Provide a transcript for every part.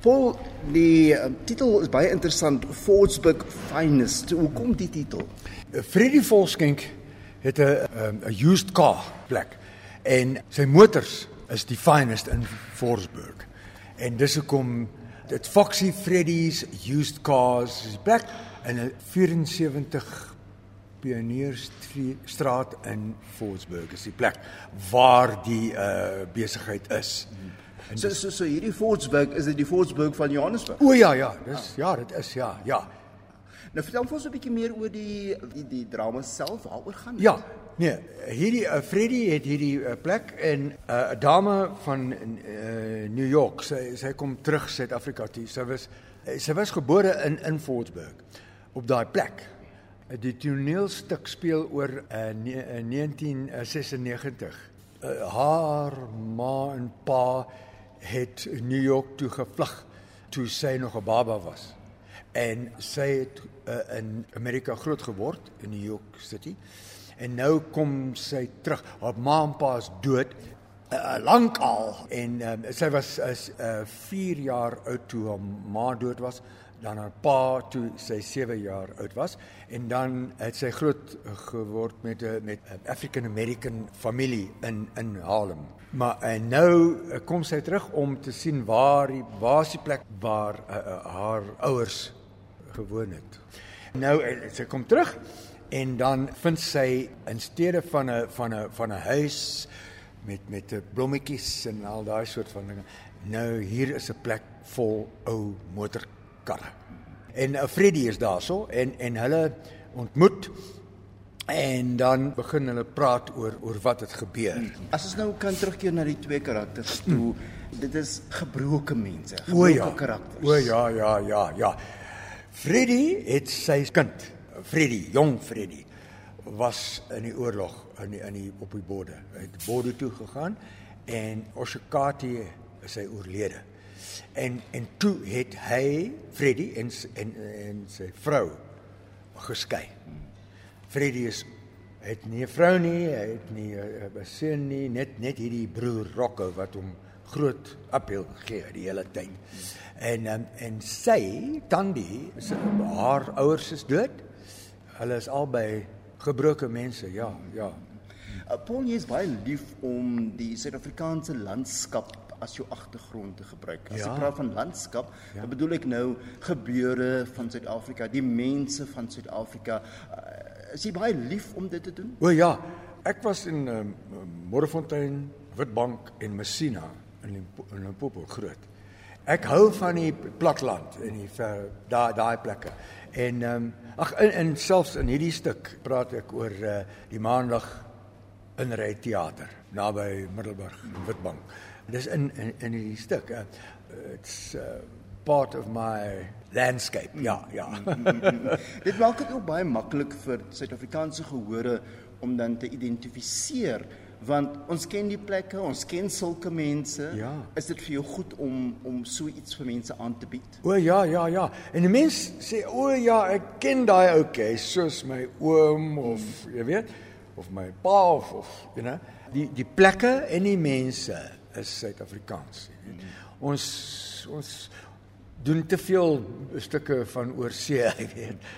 Paul, die uh, titel is baie interessant, Fordsburg Finest. Hoe kom die titel? Freddie Volskenk het 'n 'n used car plek en sy motors is die finest in Fordsburg. En dis hoekom dit Foxy Freddy's used cars is plek in 'n 74 Pionierstraat in Fordsburg is die plek waar die uh besigheid is. En so so so hierdie Fordsburg is dit die Fordsburg van Johannesburg. O ja ja, dis ja, dit is ja, ja. Nou vertel ons 'n bietjie meer oor die die die drama self, waaroor gaan dit? Ja, nee, hierdie uh, Freddy het hierdie uh, plek en 'n uh, dame van uh, New York, sy sy kom terug Suid-Afrika toe. Sy was sy was gebore in in Fordsburg op daai plek. Die toneelstuk speel oor uh, ne, uh, 1996. Uh, haar ma en pa het New York toe gevlug toe sy nog 'n baba was. En sy het uh, in Amerika groot geword in New York City. En nou kom sy terug. Haar ma en pa is dood uh, lank al en um, sy was is uh, 4 jaar oud toe haar ma dood was dan haar pa toe sy 7 jaar oud was en dan het sy groot geword met 'n met 'n African American familie in in Harlem. Maar en nou kom sy terug om te sien waar die waar is die plek waar uh, uh, haar ouers gewoon het. Nou sy kom terug en dan vind sy in steede van 'n van 'n van 'n huis met met blommetjies en al daai soort van dinge. Nou hier is 'n plek vol ou motor karre. En uh, Freddy is daarso en en hulle ontmoet en dan begin hulle praat oor oor wat het gebeur. As ons nou kan terugkeer na die twee karakters toe, hmm. dit is gebroke mense, gebroke ja. karakters. O ja, ja, ja, ja. Freddy het sy kind, Freddy, jong Freddy was in die oorlog in die, in die op die borde. Hy het borde toe gegaan en Oshikati is hy oorlede. En en toe het hy Freddy en en en sy vrou geskei. Freddy is het nie 'n vrou nie, hy het nie 'n seun nie, net net hierdie broer Rocco wat hom groot appel gee die hele tyd. En en, en sy Tandi, sy, haar ouers is dood. Hulle is albei gebroke mense, ja, ja. Paul jy is baie lief om die Suid-Afrikaanse landskap as jou agtergrond te gebruik. As ja. ek praat van landskap, ja. dan bedoel ek nou gebeure van Suid-Afrika, die mense van Suid-Afrika. Uh, is jy baie lief om dit te doen? O ja, ek was in uh, Modderfontein, Witbank en Messina in in Limpopo groot. Ek hou van die platland en die ver daai daai plekke. En ehm um, ag in, in selfs in hierdie stuk praat ek oor uh, die maandag in ry teater naby Middelburg in Witbank. Dis in in in die stuk. Uh, it's uh, part of my landscape. Ja, ja. dit maak dit ook baie maklik vir Suid-Afrikaanse gehore om dan te identifiseer want ons ken die plekke, ons ken sulke mense. Ja. Is dit vir jou goed om om so iets vir mense aan te bied? O ja, ja, ja. En die mens sê o ja, ek ken daai ou okay, soos my oom of hmm. jy weet of my pa of, of you know, die die plekke en die mense is Suid-Afrikaans. Ons ons doen te veel stukke van oorsee, ek weet.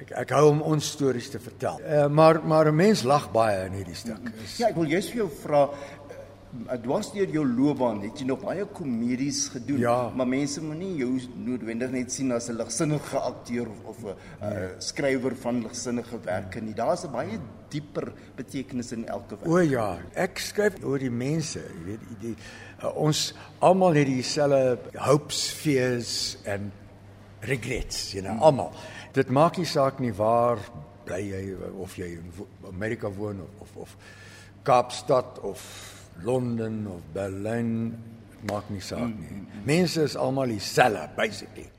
Ek ek hou om ons stories te vertel. Uh, maar maar 'n mens lag baie in hierdie stuk. Ja, ek wil jous vir jou vra dwars deur jou loopbaan het jy nog baie komedies gedoen, ja. maar mense moenie jou noodwendig net sien as 'n ligsinnige akteur of 'n nee. uh, skrywer van ligsinnige werke nie. Daar's 'n baie dieper betekenis in elke werk. O ja, ek skryf oor die mense, jy weet, die, die uh, ons almal het dieselfde hopes, fears and regrets, know, hmm. almal. Dit maak nie saak nie waar bly jy of jy in Amerika woon of of Kaapstad of Londen of Berlyn maak nie saak nie. Mense is almal dieselfde basically.